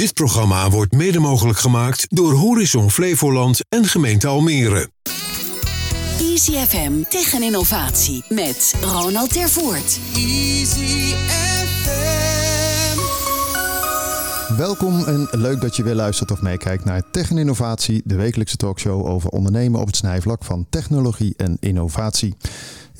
Dit programma wordt mede mogelijk gemaakt door Horizon Flevoland en gemeente Almere. Easy FM tegen innovatie met Ronald Tervoort. Easy FM. Welkom en leuk dat je weer luistert of meekijkt naar Tech en Innovatie, de wekelijkse talkshow over ondernemen op het snijvlak van technologie en innovatie.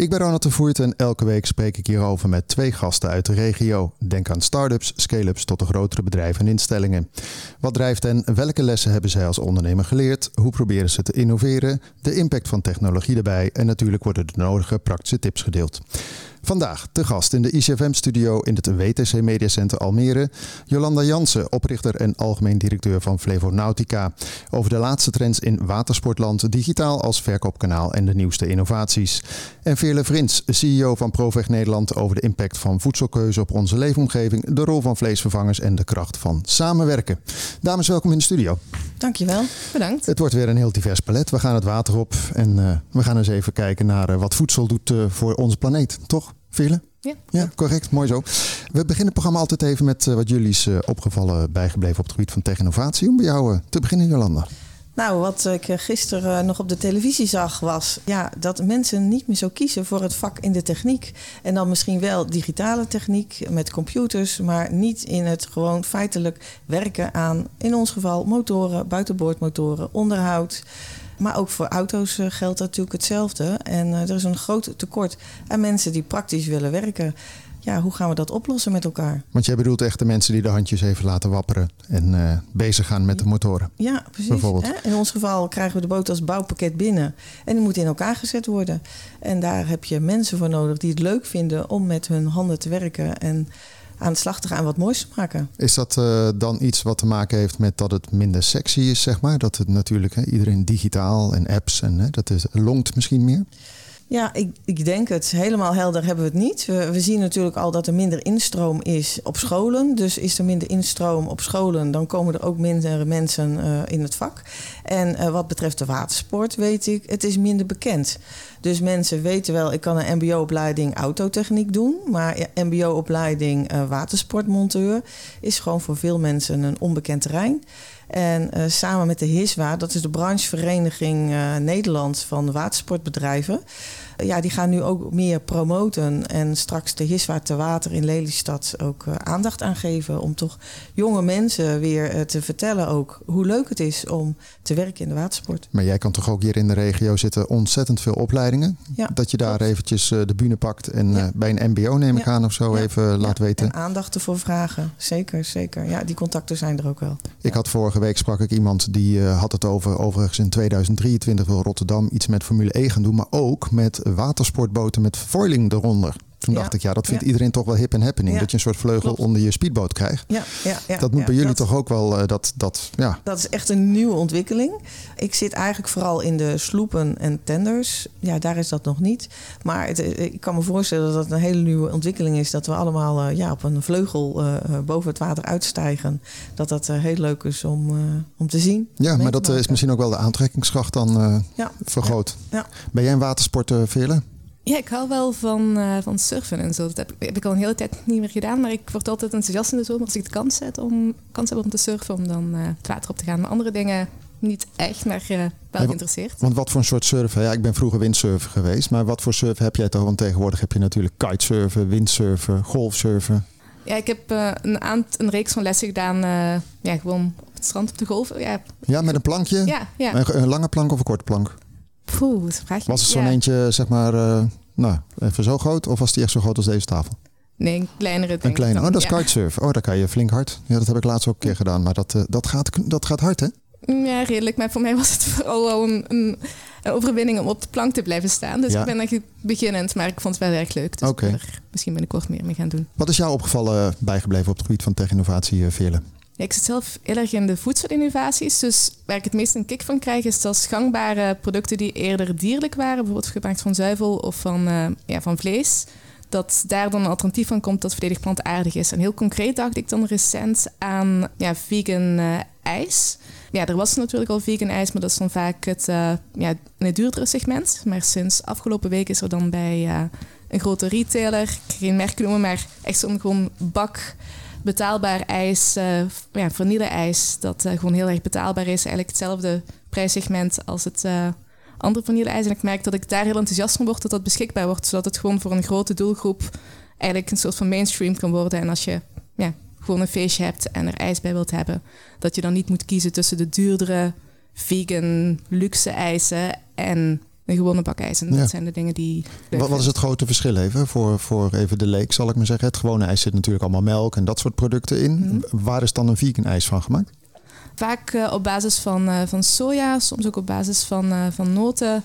Ik ben Ronald de Voert en elke week spreek ik hierover met twee gasten uit de regio. Denk aan start-ups, scale-ups tot de grotere bedrijven en instellingen. Wat drijft hen? Welke lessen hebben zij als ondernemer geleerd? Hoe proberen ze te innoveren? De impact van technologie erbij en natuurlijk worden de nodige praktische tips gedeeld. Vandaag te gast in de ICFM-studio in het WTC Media Center Almere. Jolanda Jansen, oprichter en algemeen directeur van Flevonautica. Over de laatste trends in watersportland, digitaal als verkoopkanaal en de nieuwste innovaties. En Veerle Vrins, CEO van Proveg Nederland over de impact van voedselkeuze op onze leefomgeving, de rol van vleesvervangers en de kracht van samenwerken. Dames, welkom in de studio. Dankjewel, bedankt. Het wordt weer een heel divers palet. We gaan het water op en uh, we gaan eens even kijken naar uh, wat voedsel doet uh, voor onze planeet, toch? Vele? Ja. ja, correct. Mooi zo. We beginnen het programma altijd even met wat jullie is opgevallen bijgebleven op het gebied van tech-innovatie. Om bij jou te beginnen, Jolanda. Nou, wat ik gisteren nog op de televisie zag, was ja, dat mensen niet meer zo kiezen voor het vak in de techniek. En dan misschien wel digitale techniek met computers, maar niet in het gewoon feitelijk werken aan, in ons geval, motoren, buitenboordmotoren, onderhoud. Maar ook voor auto's geldt natuurlijk hetzelfde. En er is een groot tekort aan mensen die praktisch willen werken ja, hoe gaan we dat oplossen met elkaar? Want jij bedoelt echt de mensen die de handjes even laten wapperen en uh, bezig gaan met de motoren. Ja, precies. Hè? In ons geval krijgen we de boot als bouwpakket binnen en die moet in elkaar gezet worden. En daar heb je mensen voor nodig die het leuk vinden om met hun handen te werken en aan de slag wat moois te maken. Is dat uh, dan iets wat te maken heeft met dat het minder sexy is, zeg maar? Dat het natuurlijk hè, iedereen digitaal en apps en hè, dat het longt misschien meer? Ja, ik, ik denk het. Helemaal helder hebben we het niet. We, zien natuurlijk al dat er minder instroom is op scholen. Dus is er minder instroom op scholen, dan komen er ook minder mensen uh, in het vak. En uh, wat betreft de watersport weet ik, het is minder bekend. Dus mensen weten wel, ik kan een mbo-opleiding autotechniek doen. Maar mbo-opleiding uh, watersportmonteur is gewoon voor veel mensen een onbekend terrein. En samen met de HISWA, dat is de branchevereniging uh, Nederland van watersportbedrijven. Ja, die gaan nu ook meer promoten. En straks de HISWA te water in Lelystad ook aandacht aan geven. Om toch jonge mensen weer te vertellen ook hoe leuk het is om te werken in de watersport. Maar jij kan toch ook hier in de regio zitten ontzettend veel opleidingen. Ja, dat je daar klopt. eventjes de bühne pakt en ja. bij een mbo neem ik ja. aan of zo even laat weten. En aandacht ervoor vragen. Zeker, zeker. Ja, die contacten zijn er ook wel. Ik had vorige week sprak ik iemand die had het over overigens in 2023 wil Rotterdam iets met Formule E gaan doen, maar ook met watersportboten met foiling eronder. Toen dacht ik, ja, dat vindt iedereen toch wel hip en happening. Dat je een soort vleugel Klopt. onder je speedboot krijgt. Ja, ja, ja, dat moet bij jullie dat, toch ook wel, uh, dat, dat, ja. Dat is echt een nieuwe ontwikkeling. Ik zit eigenlijk vooral in de sloepen en tenders. Ja, daar is dat nog niet. Maar het, eh, ik kan me voorstellen dat het een hele nieuwe ontwikkeling is. Dat we allemaal uh, ja, op een vleugel uh, boven het water uitstijgen. Dat dat heel leuk is om, om te zien. Ja, maar dat is misschien ook wel de aantrekkingskracht dan vergroot. Ben jij een watersporter, Veerle? Ja, ik hou wel van, uh, van surfen en zo. Dat heb, heb, ik al een hele tijd niet meer gedaan. Maar ik word altijd enthousiast in de zomer als ik de kans, zet om, kans heb om te surfen. Om dan uh, het water op te gaan. Maar andere dingen niet echt, maar uh, wel geïnteresseerd. Want wat voor een soort surfen? Ja, ik ben vroeger windsurfer geweest. Maar wat voor surfen heb jij toch? Want tegenwoordig heb je natuurlijk kitesurfen, windsurfen, golfsurfen. Ja, ik heb een, aand- een reeks van lessen gedaan. Ja, gewoon op het strand op de golf. Ja, ja met een plankje? Ja, ja. Een, een lange plank of een korte plank? Poeh, dat vraag je Was het zo'n ja. eentje, zeg maar, uh, nou, even zo groot? Of was die echt zo groot als deze tafel? Nee, een kleinere. Een kleine. dan, Oh, dat is ja. kitesurf. Oh, daar kan je flink hard. Ja, dat heb ik laatst ook een keer gedaan. Maar dat, uh, dat, gaat, dat gaat hard, hè? Ja, redelijk. Maar voor mij was het vooral wel een, een, een overwinning om op de plank te blijven staan. Dus Ja. ik ben eigenlijk beginnend, maar ik vond het wel erg leuk. Dus ik wil er misschien binnenkort meer mee gaan doen. Wat is jou opgevallen eh, bijgebleven op het gebied van tech-innovatie, Veerle? Ik zit zelf heel erg in de voedselinnovaties. Dus waar ik het meest een kick van krijg, is dat gangbare producten die eerder dierlijk waren, bijvoorbeeld gemaakt van zuivel of van, uh, ja, van vlees, dat daar dan een alternatief van komt dat volledig plantaardig is. En heel concreet dacht ik dan recent aan ja, vegan uh, ijs. Ja, er was natuurlijk al vegan ijs, maar dat is dan vaak het, uh, ja, het duurdere segment. Maar sinds afgelopen week is er dan bij een grote retailer, geen merk noemen, maar echt zo'n gewoon bak betaalbaar ijs, uh, ja, vanille-ijs, dat uh, gewoon heel erg betaalbaar is. Eigenlijk hetzelfde prijssegment als het uh, andere vanille-ijs. En ik merk dat ik daar heel enthousiast van word dat dat beschikbaar wordt, zodat het gewoon voor een grote doelgroep eigenlijk een soort van mainstream kan worden. En als je ja, gewoon een feestje hebt en er ijs bij wilt hebben, dat je dan niet moet kiezen tussen de duurdere vegan luxe eisen en een gewone bak ijs. En dat zijn de dingen die. Wat, wat, is het grote verschil even voor, voor even de leek, zal ik maar zeggen? Het gewone ijs zit natuurlijk allemaal melk en dat soort producten in. Mhm. Waar is dan een vegan ijs van gemaakt? Vaak uh, op basis van, uh, van soja, soms ook op basis van, uh, van noten.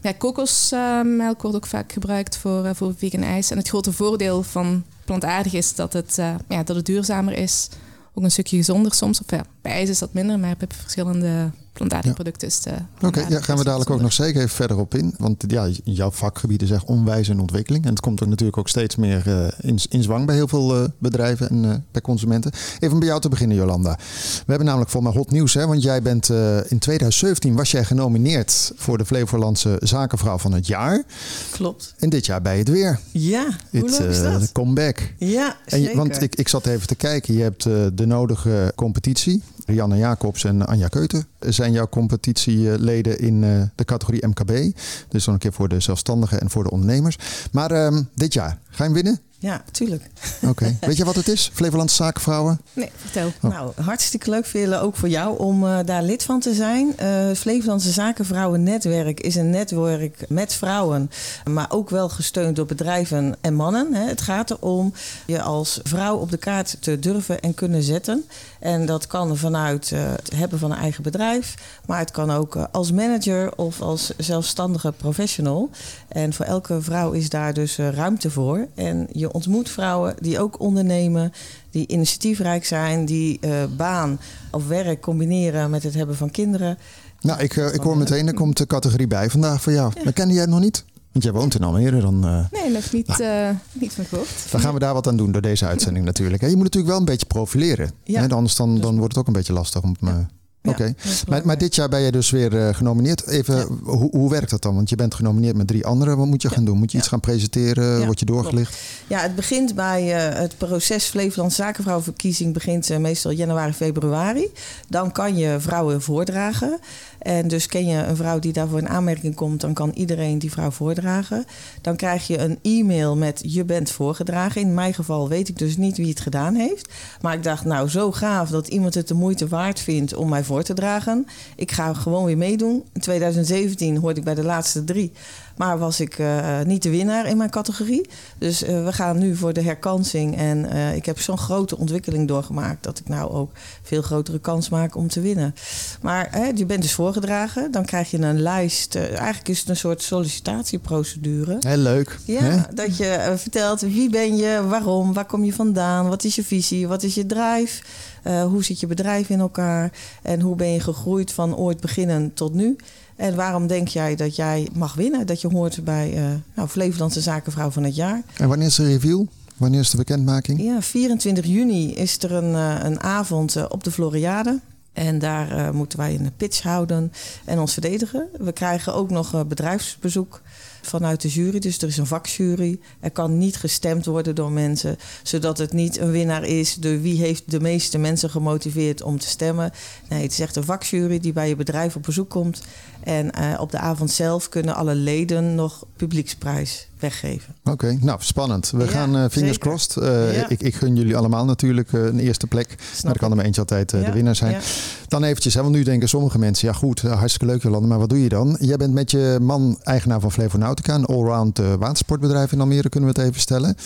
Ja, kokosmelk wordt ook vaak gebruikt voor, voor vegan ijs. En het grote voordeel van plantaardig is dat het, ja, dat het duurzamer is. Ook een stukje gezonder soms. Of ja, bij ijs is dat minder, maar bij verschillende plantaardige producten is Oké, ja, gaan we dadelijk ook nog zeker even verder op in. Want ja, jouw vakgebied is echt onwijs in ontwikkeling. En het komt er natuurlijk ook steeds meer uh, in, in zwang bij heel veel uh, bedrijven en uh, bij consumenten. Even bij jou te beginnen, Jolanda. We hebben namelijk voor mij hot nieuws. Hè, want jij bent in 2017 was jij genomineerd voor de Flevolandse Zakenvrouw van het jaar. Klopt. En dit jaar bij het weer. Ja, hoe leuk is dat? comeback. Ja, zeker. En, want ik, ik zat even te kijken. Je hebt de nodige competitie. Rianne Jacobs en Anja Keuter zijn jouw competitieleden in eh, de categorie MKB. Dus dan een keer voor de zelfstandigen en voor de ondernemers. Maar ehm, dit jaar, ga je hem winnen? Ja, tuurlijk. Oké. Weet je wat het is? Flevolandse Zakenvrouwen? Nee, vertel. Oh. Nou, hartstikke leuk willen ook voor jou om uh, daar lid van te zijn. Uh, Flevolandse Zakenvrouwen Netwerk is een netwerk met vrouwen, maar ook wel gesteund door bedrijven en mannen. Hè. Het gaat erom je als vrouw op de kaart te durven en kunnen zetten. En dat kan vanuit uh, het hebben van een eigen bedrijf, maar het kan ook als manager of als zelfstandige professional. En voor elke vrouw is daar dus ruimte voor. En je ontmoet vrouwen die ook ondernemen, die initiatiefrijk zijn, die uh, baan of werk combineren met het hebben van kinderen. Nou, ik, uh, ik hoor meteen, er komt de categorie bij vandaag voor jou. Ja. Maar kende jij het nog niet? Want jij woont in Almere dan. Uh, nee, nog niet, nou, niet van gehoord. Dan gaan we daar wat aan doen door deze uitzending natuurlijk. Je moet natuurlijk wel een beetje profileren. Ja. Hè? Anders dan, dan wordt het ook een beetje lastig om. Ja. Oké, maar, maar, dit jaar ben je dus weer uh, genomineerd. Even, hoe, hoe werkt dat dan? Want je bent genomineerd met drie anderen. Wat moet je gaan doen? Moet je iets gaan presenteren? Word je doorgelicht? Ja, het begint bij uh, het proces Flevoland Zakenvrouwenverkiezing begint uh, meestal januari, februari. Dan kan je vrouwen voordragen. En dus ken je een vrouw die daarvoor in aanmerking komt, dan kan iedereen die vrouw voordragen. Dan krijg je een e-mail met je bent voorgedragen. In mijn geval weet ik dus niet wie het gedaan heeft. Maar ik dacht, nou zo gaaf dat iemand het de moeite waard vindt om mij voor te dragen. Ik ga gewoon weer meedoen. In 2017 hoorde ik bij de laatste drie. Maar was ik uh, niet de winnaar in mijn categorie. Dus uh, we gaan nu voor de herkansing. En uh, ik heb zo'n grote ontwikkeling doorgemaakt dat ik nou ook veel grotere kans maak om te winnen. Maar hè, je bent dus voorgedragen. Dan krijg je een lijst. eigenlijk is het een soort sollicitatieprocedure. Heel leuk. Ja, hè? dat je vertelt wie ben je, waarom, waar kom je vandaan, wat is je visie, wat is je drive. Hoe zit je bedrijf in elkaar en hoe ben je gegroeid van ooit beginnen tot nu? En waarom denk jij dat jij mag winnen? Dat je hoort bij uh, nou, Flevolandse Zakenvrouw van het jaar. En wanneer is de review? Wanneer is de bekendmaking? Ja, 24 juni is er een, uh, een avond uh, op de Floriade. En daar moeten wij een pitch houden en ons verdedigen. We krijgen ook nog bedrijfsbezoek vanuit de jury. Dus er is een vakjury. Er kan niet gestemd worden door mensen, zodat het niet een winnaar is. De wie heeft de meeste mensen gemotiveerd om te stemmen. Nee, het is echt een vakjury die bij je bedrijf op bezoek komt. En uh, op de avond zelf kunnen alle leden nog publieksprijs weggeven. Oké, okay, nou spannend. We ja, gaan uh, fingers zeker. crossed. Uh, ja. ik, ik, gun jullie allemaal natuurlijk uh, een eerste plek. Snap maar er kan er maar eentje altijd ja. de winnaar zijn. Dan eventjes, hè, want nu denken sommige mensen... ja goed, hartstikke leuk Jolande, maar wat doe je dan? Jij bent met je man eigenaar van Flevonautica... een allround watersportbedrijf in Almere, kunnen we het even stellen.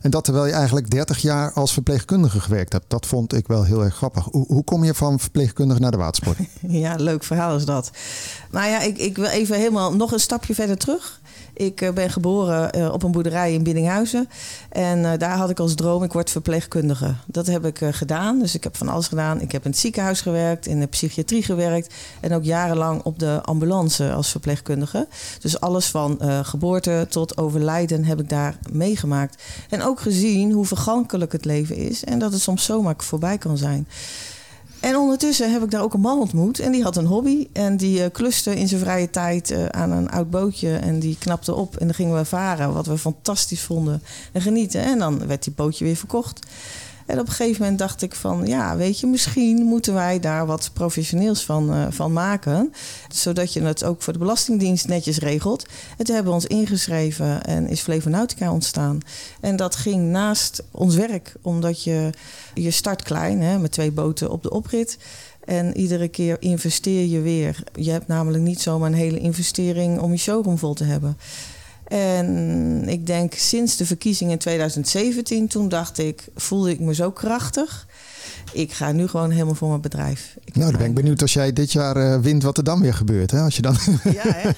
En dat terwijl je eigenlijk 30 jaar als verpleegkundige gewerkt hebt. Dat vond ik wel heel erg grappig. Hoe, hoe kom je van verpleegkundige naar de watersport? ja, leuk verhaal is dat. Maar ja, ik, ik wil even helemaal nog een stapje verder terug. Ik uh, ben geboren uh, op een boerderij in Biddinghuizen. En uh, daar had ik als droom, ik word verpleegkundige. Dat heb ik gedaan. Dus ik heb van alles gedaan. Ik heb in het ziekenhuis gewerkt, in de psychiatrie gewerkt. En ook jarenlang op de ambulance als verpleegkundige. Dus alles van geboorte tot overlijden heb ik daar meegemaakt. En ook gezien hoe vergankelijk het leven is. En dat het soms zomaar voorbij kan zijn. En ondertussen heb ik daar ook een man ontmoet. En die had een hobby. En die uh, kluste in zijn vrije tijd uh, aan een oud bootje. En die knapte op. En dan gingen we varen. Wat we fantastisch vonden. En genieten. En dan werd die bootje weer verkocht. En op een gegeven moment dacht ik van, ja, weet je, misschien moeten wij daar wat professioneels van, uh, van maken. Zodat je het ook voor de Belastingdienst netjes regelt. Toen hebben we ons ingeschreven en is Flevonautica ontstaan. En dat ging naast ons werk, omdat je, je start klein, hè, met twee boten op de oprit. En iedere keer investeer je weer. Je hebt namelijk niet zomaar een hele investering om je showroom vol te hebben. En ik denk sinds de verkiezing in 2017, toen dacht ik, voelde ik me zo krachtig. Ik ga nu gewoon helemaal voor mijn bedrijf. Ik nou, dan ben ik benieuwd als jij dit jaar uh, wint wat er dan weer gebeurt. Hè? Als je dan... Ja, hè?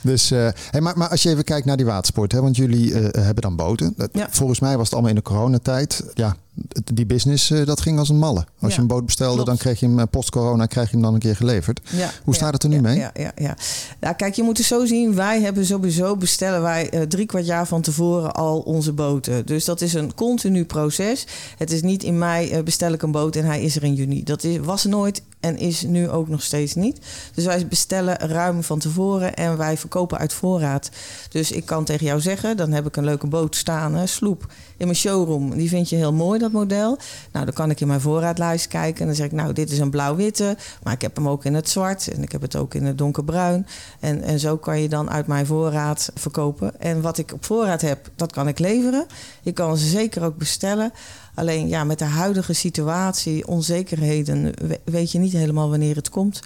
dus, uh, hey, maar, maar als je even kijkt naar die watersport, hè? want jullie uh, hebben dan boten. Ja. Volgens mij was het allemaal in de coronatijd. Ja, die business uh, dat ging als een malle. Als ja, je een boot bestelde, klopt. dan kreeg je hem uh, post-corona krijg je hem dan een keer geleverd. Ja, Hoe staat het er nu mee? Ja, ja, ja. Nou, kijk, je moet het zo zien. Wij hebben sowieso bestellen wij uh, drie kwart jaar van tevoren al onze boten. Dus dat is een continu proces. Het is niet in mei bestel ik een boot en hij is er in juni. Dat is, was nooit en is nu ook nog steeds niet. Dus wij bestellen ruim van tevoren en wij verkopen uit voorraad. Dus ik kan tegen jou zeggen, dan heb ik een leuke boot staan, hè, sloep, in mijn showroom. Die vind je heel mooi, model. Nou, dan kan ik in mijn voorraadlijst kijken en dan zeg ik, nou, dit is een blauw-witte, maar ik heb hem ook in het zwart en ik heb het ook in het donkerbruin. En, en zo kan je dan uit mijn voorraad verkopen. En wat ik op voorraad heb, dat kan ik leveren. Je kan ze zeker ook bestellen. Alleen ja, met de huidige situatie, onzekerheden, weet je niet helemaal wanneer het komt.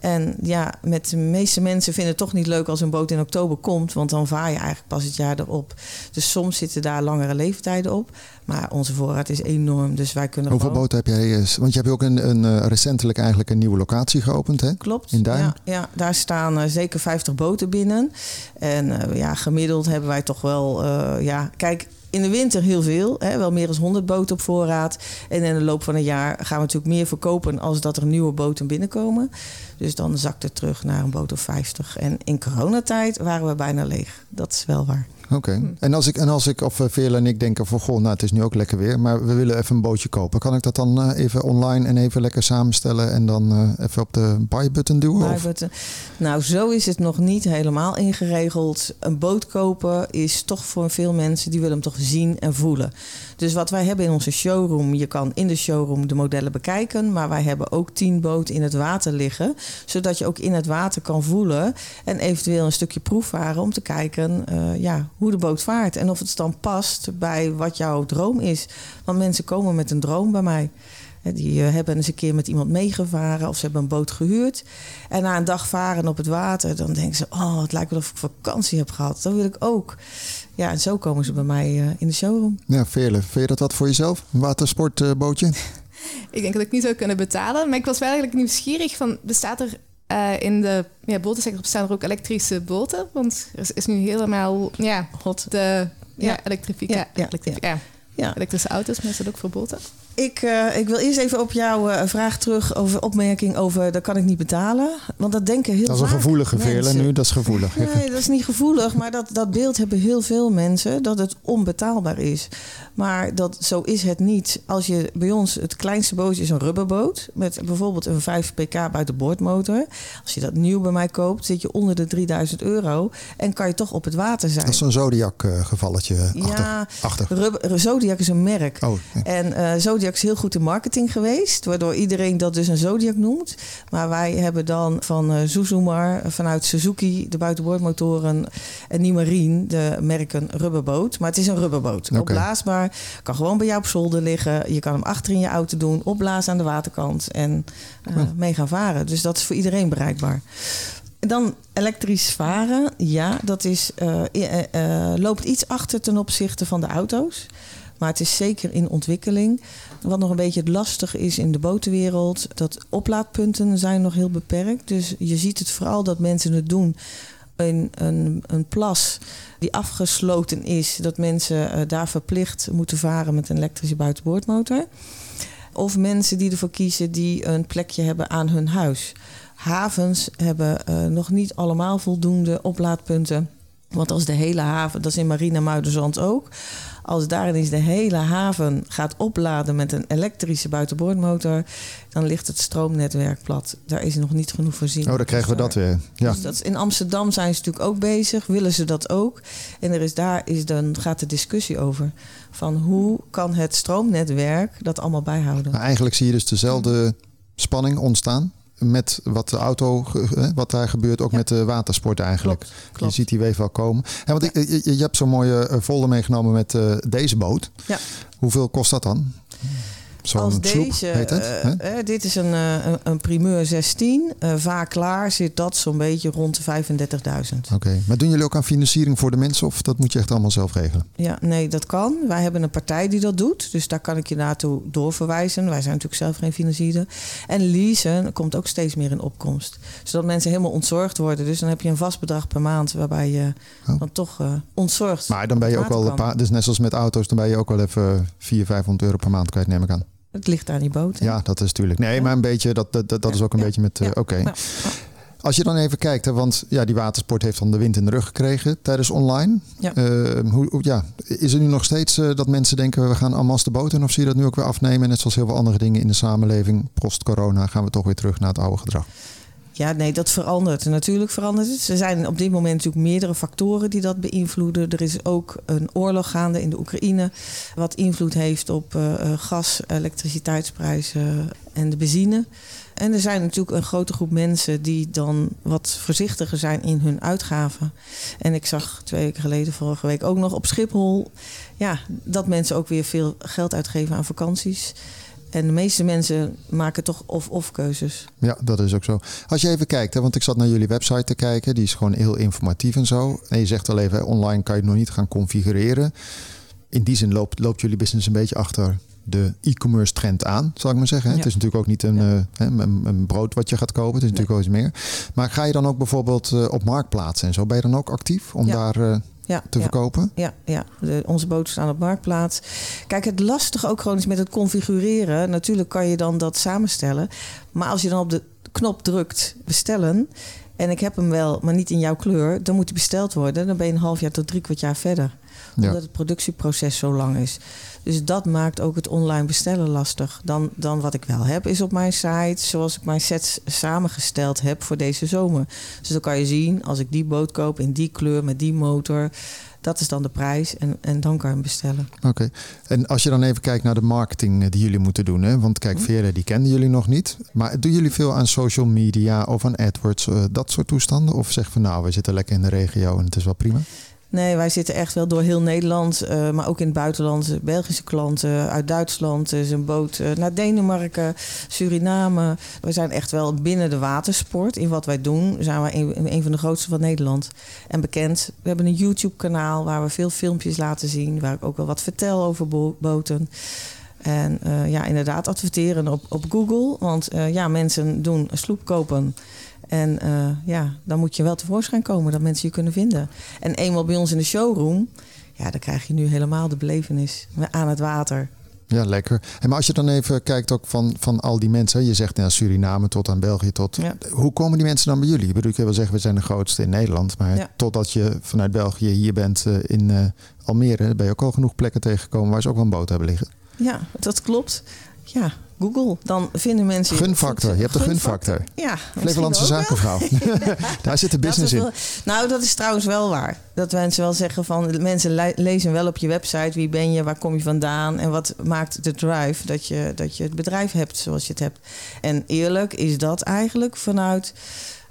En ja, met de meeste mensen vinden het toch niet leuk als een boot in oktober komt, want dan vaar je eigenlijk pas het jaar erop. Dus soms zitten daar langere leeftijden op. Maar onze voorraad is enorm, dus wij kunnen. Hoeveel gewoon... boten heb jij? Want je hebt ook een, een, uh, recentelijk eigenlijk een nieuwe locatie geopend, hè? Klopt. In Duin. Ja, ja daar staan uh, zeker 50 boten binnen. En uh, ja, gemiddeld hebben wij toch wel, ja, kijk in de winter heel veel, hè, wel meer dan 100 boten op voorraad. En in de loop van een jaar gaan we natuurlijk meer verkopen als dat er nieuwe boten binnenkomen. Dus dan zakt het terug naar een boot of 50. En in coronatijd waren we bijna leeg. Dat is wel waar. Oké. Okay. Hm. En als ik, en als ik of Veerle en ik denken van goh, nou het is nu ook lekker weer, maar we willen even een bootje kopen. Kan ik dat dan uh, even online en even lekker samenstellen en dan uh, even op de buy button duwen? Buy button. Nou, zo is het nog niet helemaal ingeregeld. Een boot kopen is toch voor veel mensen die willen hem toch zien en voelen. Dus wat wij hebben in onze showroom, je kan in de showroom de modellen bekijken, maar wij hebben ook tien boten in het water liggen, zodat je ook in het water kan voelen en eventueel een stukje proefvaren om te kijken uh, ja, hoe de boot vaart en of het dan past bij wat jouw droom is. Want mensen komen met een droom bij mij. Die uh, hebben eens een keer met iemand meegevaren of ze hebben een boot gehuurd. En na een dag varen op het water, dan denken ze: Oh, het lijkt wel of ik vakantie heb gehad. Dat wil ik ook. Ja, en zo komen ze bij mij uh, in de showroom. Ja, Veerle, vind je dat wat voor jezelf? Een watersportbootje? Ik denk dat ik niet zou kunnen betalen. Maar ik was wel eigenlijk nieuwsgierig van, bestaat er uh, in de ja, botensector bestaan er ook elektrische boten? Want er is, nu helemaal ja, hot de ja, elektrificatie. Ja. ja, elektrische auto's, maar is dat ook voor boten? Ik, uh, ik wil eerst even op jouw uh, vraag terug over opmerking over dat kan ik niet betalen. Want dat denken heel Dat is een gevoelige veerle nu, dat is gevoelig. Nee, dat is niet gevoelig, maar dat, dat beeld hebben heel veel mensen dat het onbetaalbaar is. Maar dat, zo is het niet. Als je bij ons, het kleinste bootje is een rubberboot met bijvoorbeeld een 5 pk buitenboordmotor. Als je dat nieuw bij mij koopt, zit je onder de 3000 euro en kan je toch op het water zijn. Dat is een Zodiac uh, gevalletje ja, achter. Rubber, Zodiac is een merk. Oh, ja. En Zodiac is heel goed in marketing geweest, waardoor iedereen dat dus een Zodiac noemt. Maar wij hebben dan van uh, Suzumar, vanuit Suzuki, de buitenboordmotoren en Nimarine, de merken rubberboot. Maar het is een rubberboot. Okay. Opblaasbaar, kan gewoon bij jou op zolder liggen. Je kan hem achter in je auto doen, opblazen aan de waterkant en uh, oh. mee gaan varen. Dus dat is voor iedereen bereikbaar. Dan elektrisch varen, ja, dat is, uh, uh, loopt iets achter ten opzichte van de auto's. Maar het is zeker in ontwikkeling. Wat nog een beetje lastig is in de botenwereld, dat oplaadpunten zijn nog heel beperkt. Dus je ziet het vooral dat mensen het doen in een, een plas die afgesloten is, dat mensen uh, daar verplicht moeten varen met een elektrische buitenboordmotor. Of mensen die ervoor kiezen die een plekje hebben aan hun huis. Havens hebben uh, nog niet allemaal voldoende oplaadpunten. Want als de hele haven, dat is in Marina Muiderzand ook. Als daar ineens de hele haven gaat opladen met een elektrische buitenboordmotor, dan ligt het stroomnetwerk plat. Daar is nog niet genoeg voorzien. Oh, dan krijgen we dat weer. Ja. Dus dat is, in Amsterdam zijn ze natuurlijk ook bezig, willen ze dat ook. En er is daar is dan gaat de discussie over. Van hoe kan het stroomnetwerk dat allemaal bijhouden? Maar eigenlijk zie je dus dezelfde spanning ontstaan met wat de auto, wat daar gebeurt, ook Ja. met de watersport eigenlijk. Klopt, Je ziet die weef wel komen. Ja, want ik, je, je hebt zo'n mooie eh, folder meegenomen met eh, deze boot. Ja. Hoeveel kost dat dan? Als deze, heet het. eh, hè? eh, dit is een, eh, een, een primeur 16. Eh, vaak klaar zit dat zo'n beetje rond de 35.000. Oké, maar doen jullie ook aan financiering voor de mensen of dat moet je echt allemaal zelf regelen? Ja, nee, dat kan. Wij hebben een partij die dat doet. Dus daar kan ik je naartoe doorverwijzen. Wij zijn natuurlijk zelf geen financier. En leasen komt ook steeds meer in opkomst. Zodat mensen helemaal ontzorgd worden. Dus dan heb je een vast bedrag per maand waarbij je Oh. dan toch eh, ontzorgd Maar dan ben je ook wel een kan. paar, dus net zoals met auto's, dan ben je ook wel even 400, 500 euro per maand kwijt, neem ik aan. Het ligt aan die boot. hè? Ja, dat is natuurlijk. Nee, Ja. maar een beetje, dat, dat, dat, is ook een Ja. beetje met. eh. Oké. Als je dan even kijkt, hè, want ja, die watersport heeft dan de wind in de rug gekregen tijdens online. Ja. Eh, hoe, ja, is er nu nog steeds eh, dat mensen denken we gaan en de boot in? Of zie je dat nu ook weer afnemen? Net zoals heel veel andere dingen in de samenleving. Post-corona gaan we toch weer terug naar het oude gedrag. Ja, nee, dat verandert. Natuurlijk verandert het. Er zijn op dit moment natuurlijk meerdere factoren die dat beïnvloeden. Er is ook een oorlog gaande in de Oekraïne, wat invloed heeft op eh, eh, gas, elektriciteitsprijzen en de benzine. En er zijn natuurlijk een grote groep mensen die dan wat voorzichtiger zijn in hun uitgaven. En ik zag twee weken geleden, vorige week ook nog op Schiphol, ja, dat mensen ook weer veel geld uitgeven aan vakanties. En de meeste mensen maken toch of-of keuzes. Ja, dat is ook zo. Als je even kijkt, hè, want ik zat naar jullie website te kijken. Die is gewoon heel informatief en zo. En je zegt al even, hè, online kan je het nog niet gaan configureren. In die zin loopt, loopt jullie business een beetje achter de e-commerce trend aan, zal ik maar zeggen. hè. Ja. Het is natuurlijk ook niet een, Ja. eh, een, een brood wat je gaat kopen. Het is natuurlijk wel iets meer. Maar ga je dan ook bijvoorbeeld eh, op marktplaatsen en zo? Ben je dan ook actief om Ja. daar eh, Ja, te ja. verkopen? Ja, ja. De, onze boten staan op marktplaats. Kijk, het lastige ook gewoon is met het configureren. Natuurlijk kan je dan dat samenstellen. Maar als je dan op de knop drukt bestellen. En ik heb hem wel, maar niet in jouw kleur. Dan moet hij besteld worden. Dan ben je een half jaar tot drie kwart jaar verder. Ja. Omdat het productieproces zo lang is. Dus dat maakt ook het online bestellen lastig. Dan, dan wat ik wel heb is op mijn site, zoals ik mijn sets samengesteld heb voor deze zomer. Dus dan kan je zien, als ik die boot koop in die kleur met die motor, dat is dan de prijs en, en dan kan je hem bestellen. Oké. En als je dan even kijkt naar de marketing eh, die jullie moeten doen. Hè? Want kijk, Mhm. Veren die kenden jullie nog niet. Maar doen jullie veel aan social media of aan AdWords, eh, dat soort toestanden? Of zeg van nou, we zitten lekker in de regio en het is wel prima? Nee, wij zitten echt wel door heel Nederland, eh, maar ook in het buitenland. Belgische klanten uit Duitsland, is een boot eh, naar Denemarken, Suriname. We zijn echt wel binnen de watersport. In wat wij doen zijn wij een, een van de grootste van Nederland. En bekend. We hebben een YouTube-kanaal waar we veel filmpjes laten zien. Waar ik ook wel wat vertel over bo- boten. En eh, ja, inderdaad adverteren op, op Google. Want eh, ja, mensen doen sloep kopen. En eh, ja, dan moet je wel tevoorschijn komen dat mensen je kunnen vinden. En eenmaal bij ons in de showroom, ja, dan krijg je nu helemaal de belevenis aan het water. Ja, lekker. En maar als je dan even kijkt ook van, van al die mensen. Je zegt ja, Suriname tot aan België tot. Ja. Hoe komen die mensen dan bij jullie? Ik bedoel, ik wil wel zeggen, we zijn de grootste in Nederland. Maar Ja. totdat je vanuit België hier bent eh, in eh, Almere... ben je ook al genoeg plekken tegengekomen waar ze ook wel een boot hebben liggen. Ja, dat klopt. Ja, Google. Dan vinden mensen... Gunfactor. Je hebt de Gunfactor. gunfactor. Ja, Flevolandse zakenvrouw. Daar zit de business in. wel- Nou, dat is trouwens wel waar. Dat mensen wel zeggen van... Mensen le- lezen wel op je website wie ben je, waar kom je vandaan... en wat maakt de drive dat je, dat je het bedrijf hebt zoals je het hebt. En eerlijk is dat eigenlijk vanuit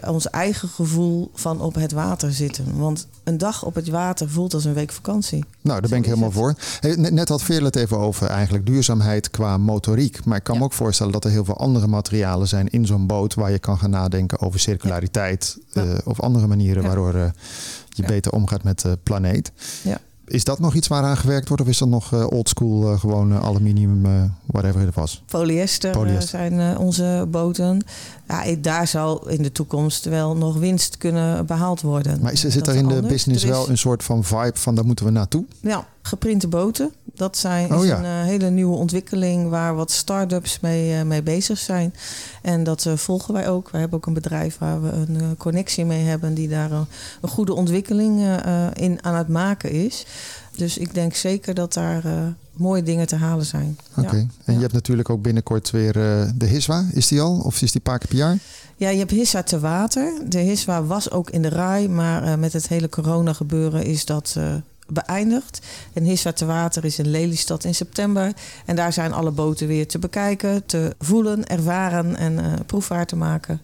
ons eigen gevoel van op het water zitten. Want een dag op het water voelt als een week vakantie. Nou, daar ben ik helemaal voor. Net, had Veerle het even over eigenlijk duurzaamheid qua motoriek. Maar ik kan Ja. me ook voorstellen dat er heel veel andere materialen zijn in zo'n boot... waar je kan gaan nadenken over circulariteit Ja. eh, of andere manieren Ja. waardoor eh, je Ja. beter omgaat met de planeet. Ja. Is dat nog iets waaraan gewerkt wordt of is dat nog eh, oldschool, eh, gewoon eh, aluminium, eh, whatever het was? Polyester, Polyester. zijn eh, onze boten. Ja, daar zal in de toekomst wel nog winst kunnen behaald worden. Maar is, zit er in de anders. business is- wel een soort van vibe van daar moeten we naartoe? Ja, geprinte boten. Dat zijn, Oh is ja. een eh, hele nieuwe ontwikkeling waar wat start-ups mee, eh, mee bezig zijn. En dat eh, volgen wij ook. Wij hebben ook een bedrijf waar we een connectie mee hebben... die daar een, een goede ontwikkeling in aan het maken is. Dus ik denk zeker dat daar mooie dingen te halen zijn. Oké. Ja. En je hebt natuurlijk ook binnenkort weer uh, de HISWA. Is die al? Of is die paar keer per jaar? Ja, je hebt Hissa te water. De Hiswa was ook in de RAI, maar uh, met het hele corona gebeuren is dat uh, beëindigd. En Hissa te water is in Lelystad in september. En daar zijn alle boten weer te bekijken, te voelen, ervaren en uh, proefvaart te maken.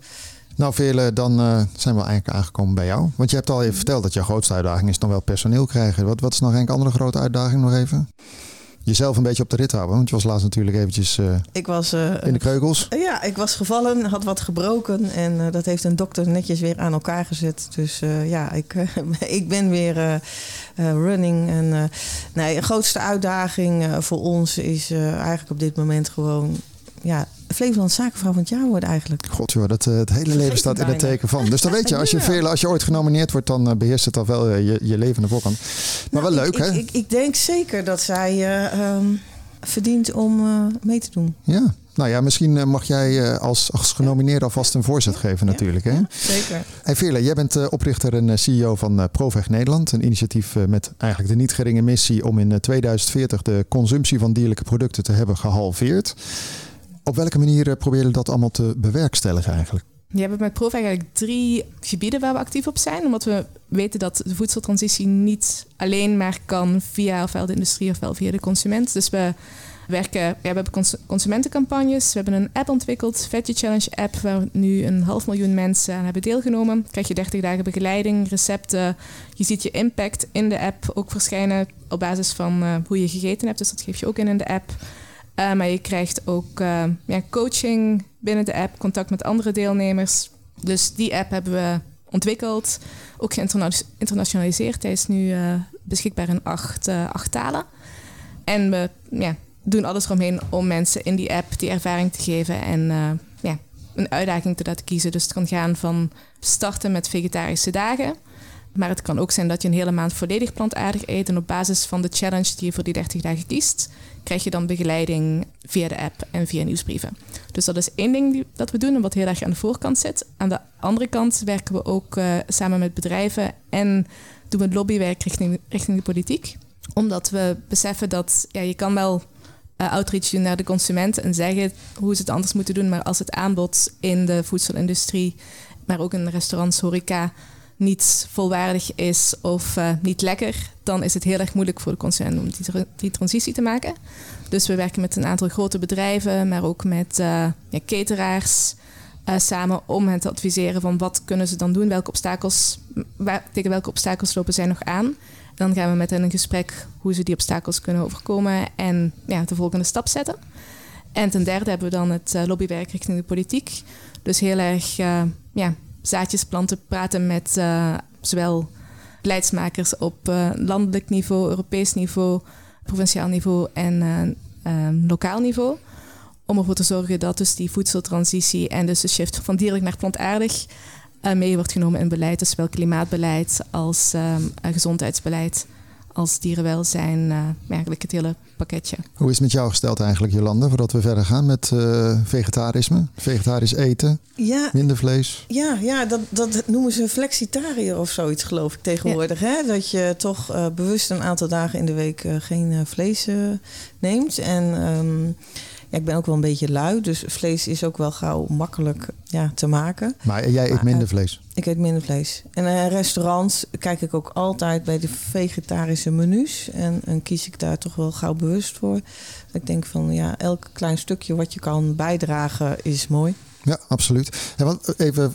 Nou, Veerle, dan uh, zijn we eigenlijk aangekomen bij jou. Want je hebt al even verteld dat jouw grootste uitdaging is dan wel personeel krijgen. Wat, wat is nog een andere grote uitdaging nog even? Jezelf een beetje op de rit houden, want je was laatst natuurlijk eventjes uh, ik was, uh, in de kreukels. ja, ik was gevallen, had wat gebroken en dat heeft een dokter netjes weer aan elkaar gezet. Dus ja, ik, ik ben weer running. En, nee, de grootste uitdaging voor ons is eigenlijk op dit moment gewoon ja, Flevoland Zakenvrouw van het jaar worden eigenlijk. God joh, dat, uh, het hele leven staat in het teken van. Dus dan weet je, als je, veel, als je ooit genomineerd wordt, dan uh, beheerst het al wel uh, je, je leven de voorkant. Maar nou, wel leuk, ik, hè? Ik, ik, denk zeker dat zij um, verdient om mee te doen. Ja, nou ja, misschien mag jij als, als genomineerd alvast een voorzet geven natuurlijk. Hè? Ja, zeker. Hey Veerle, jij bent oprichter en CEO van Proveg Nederland. Een initiatief met eigenlijk de niet geringe missie om in 2040 de consumptie van dierlijke producten te hebben gehalveerd. Op welke manier proberen dat allemaal te bewerkstelligen eigenlijk? We hebben met Prof eigenlijk drie gebieden waar we actief op zijn. Omdat we weten dat de voedseltransitie niet alleen maar kan via ofwel de industrie ofwel via de consument. Dus we werken, we hebben consumentencampagnes. We hebben een app ontwikkeld, Veggie Challenge app, waar nu een half miljoen mensen aan hebben deelgenomen. Krijg je 30 dagen begeleiding, recepten. Je ziet je impact in de app ook verschijnen op basis van uh, hoe je gegeten hebt. Dus dat geef je ook in in de app. Uh, maar je krijgt ook uh, ja, coaching binnen de app, contact met andere deelnemers. Dus die app hebben we ontwikkeld, ook geïnternationaliseerd. Hij is nu uh, beschikbaar in acht, acht, talen. En we ja, doen alles eromheen om mensen in die app die ervaring te geven en ja, een uitdaging te laten kiezen. Dus het kan gaan van starten met vegetarische dagen. Maar het kan ook zijn dat je een hele maand volledig plantaardig eet. En op basis van de challenge die je voor die 30 dagen kiest, krijg je dan begeleiding via de app en via nieuwsbrieven. Dus dat is één ding dat we doen en wat heel erg aan de voorkant zit. Aan de andere kant werken we ook uh, samen met bedrijven en doen we lobbywerk richting, richting de politiek. Omdat we beseffen dat ja, je kan wel uh, outreach doen naar de consument en zeggen hoe ze het anders moeten doen. Maar als het aanbod in de voedselindustrie, maar ook in restaurants, horeca niet volwaardig is of uh, niet lekker, dan is het heel erg moeilijk voor de consument om die, die, transitie te maken. Dus we werken met een aantal grote bedrijven, maar ook met uh, ja, cateraars uh, samen om hen te adviseren van wat kunnen ze dan doen, welke obstakels, tegen welke obstakels lopen zij nog aan. Dan gaan we met hen in gesprek hoe ze die obstakels kunnen overkomen en ja, de volgende stap zetten. En ten derde hebben we dan het lobbywerk richting de politiek. Dus heel erg ja, zaadjes planten, praten met uh, zowel beleidsmakers op uh, landelijk niveau, Europees niveau, provinciaal niveau en uh, um, lokaal niveau. Om ervoor te zorgen dat dus die voedseltransitie en dus de shift van dierlijk naar plantaardig mee wordt genomen in beleid. Dus zowel klimaatbeleid als um, gezondheidsbeleid als dierenwelzijn, uh, eigenlijk het hele pakketje. Hoe is het met jou gesteld eigenlijk, Jolande, voordat we verder gaan met uh, vegetarisme? Vegetarisch eten, ja, minder vlees? Ja, ja dat, dat noemen ze flexitariër of zoiets, geloof ik tegenwoordig. Ja. Hè? Dat je toch uh, bewust een aantal dagen in de week geen vlees neemt. En um, ja, ik ben ook wel een beetje lui, dus vlees is ook wel gauw makkelijk ja, te maken. Maar jij eet maar, minder vlees? Ik eet minder vlees. En in restaurants kijk ik ook altijd bij de vegetarische menus. En, en kies ik daar toch wel gauw bewust voor. Ik denk van ja, elk klein stukje wat je kan bijdragen is mooi. Ja, absoluut. En want even,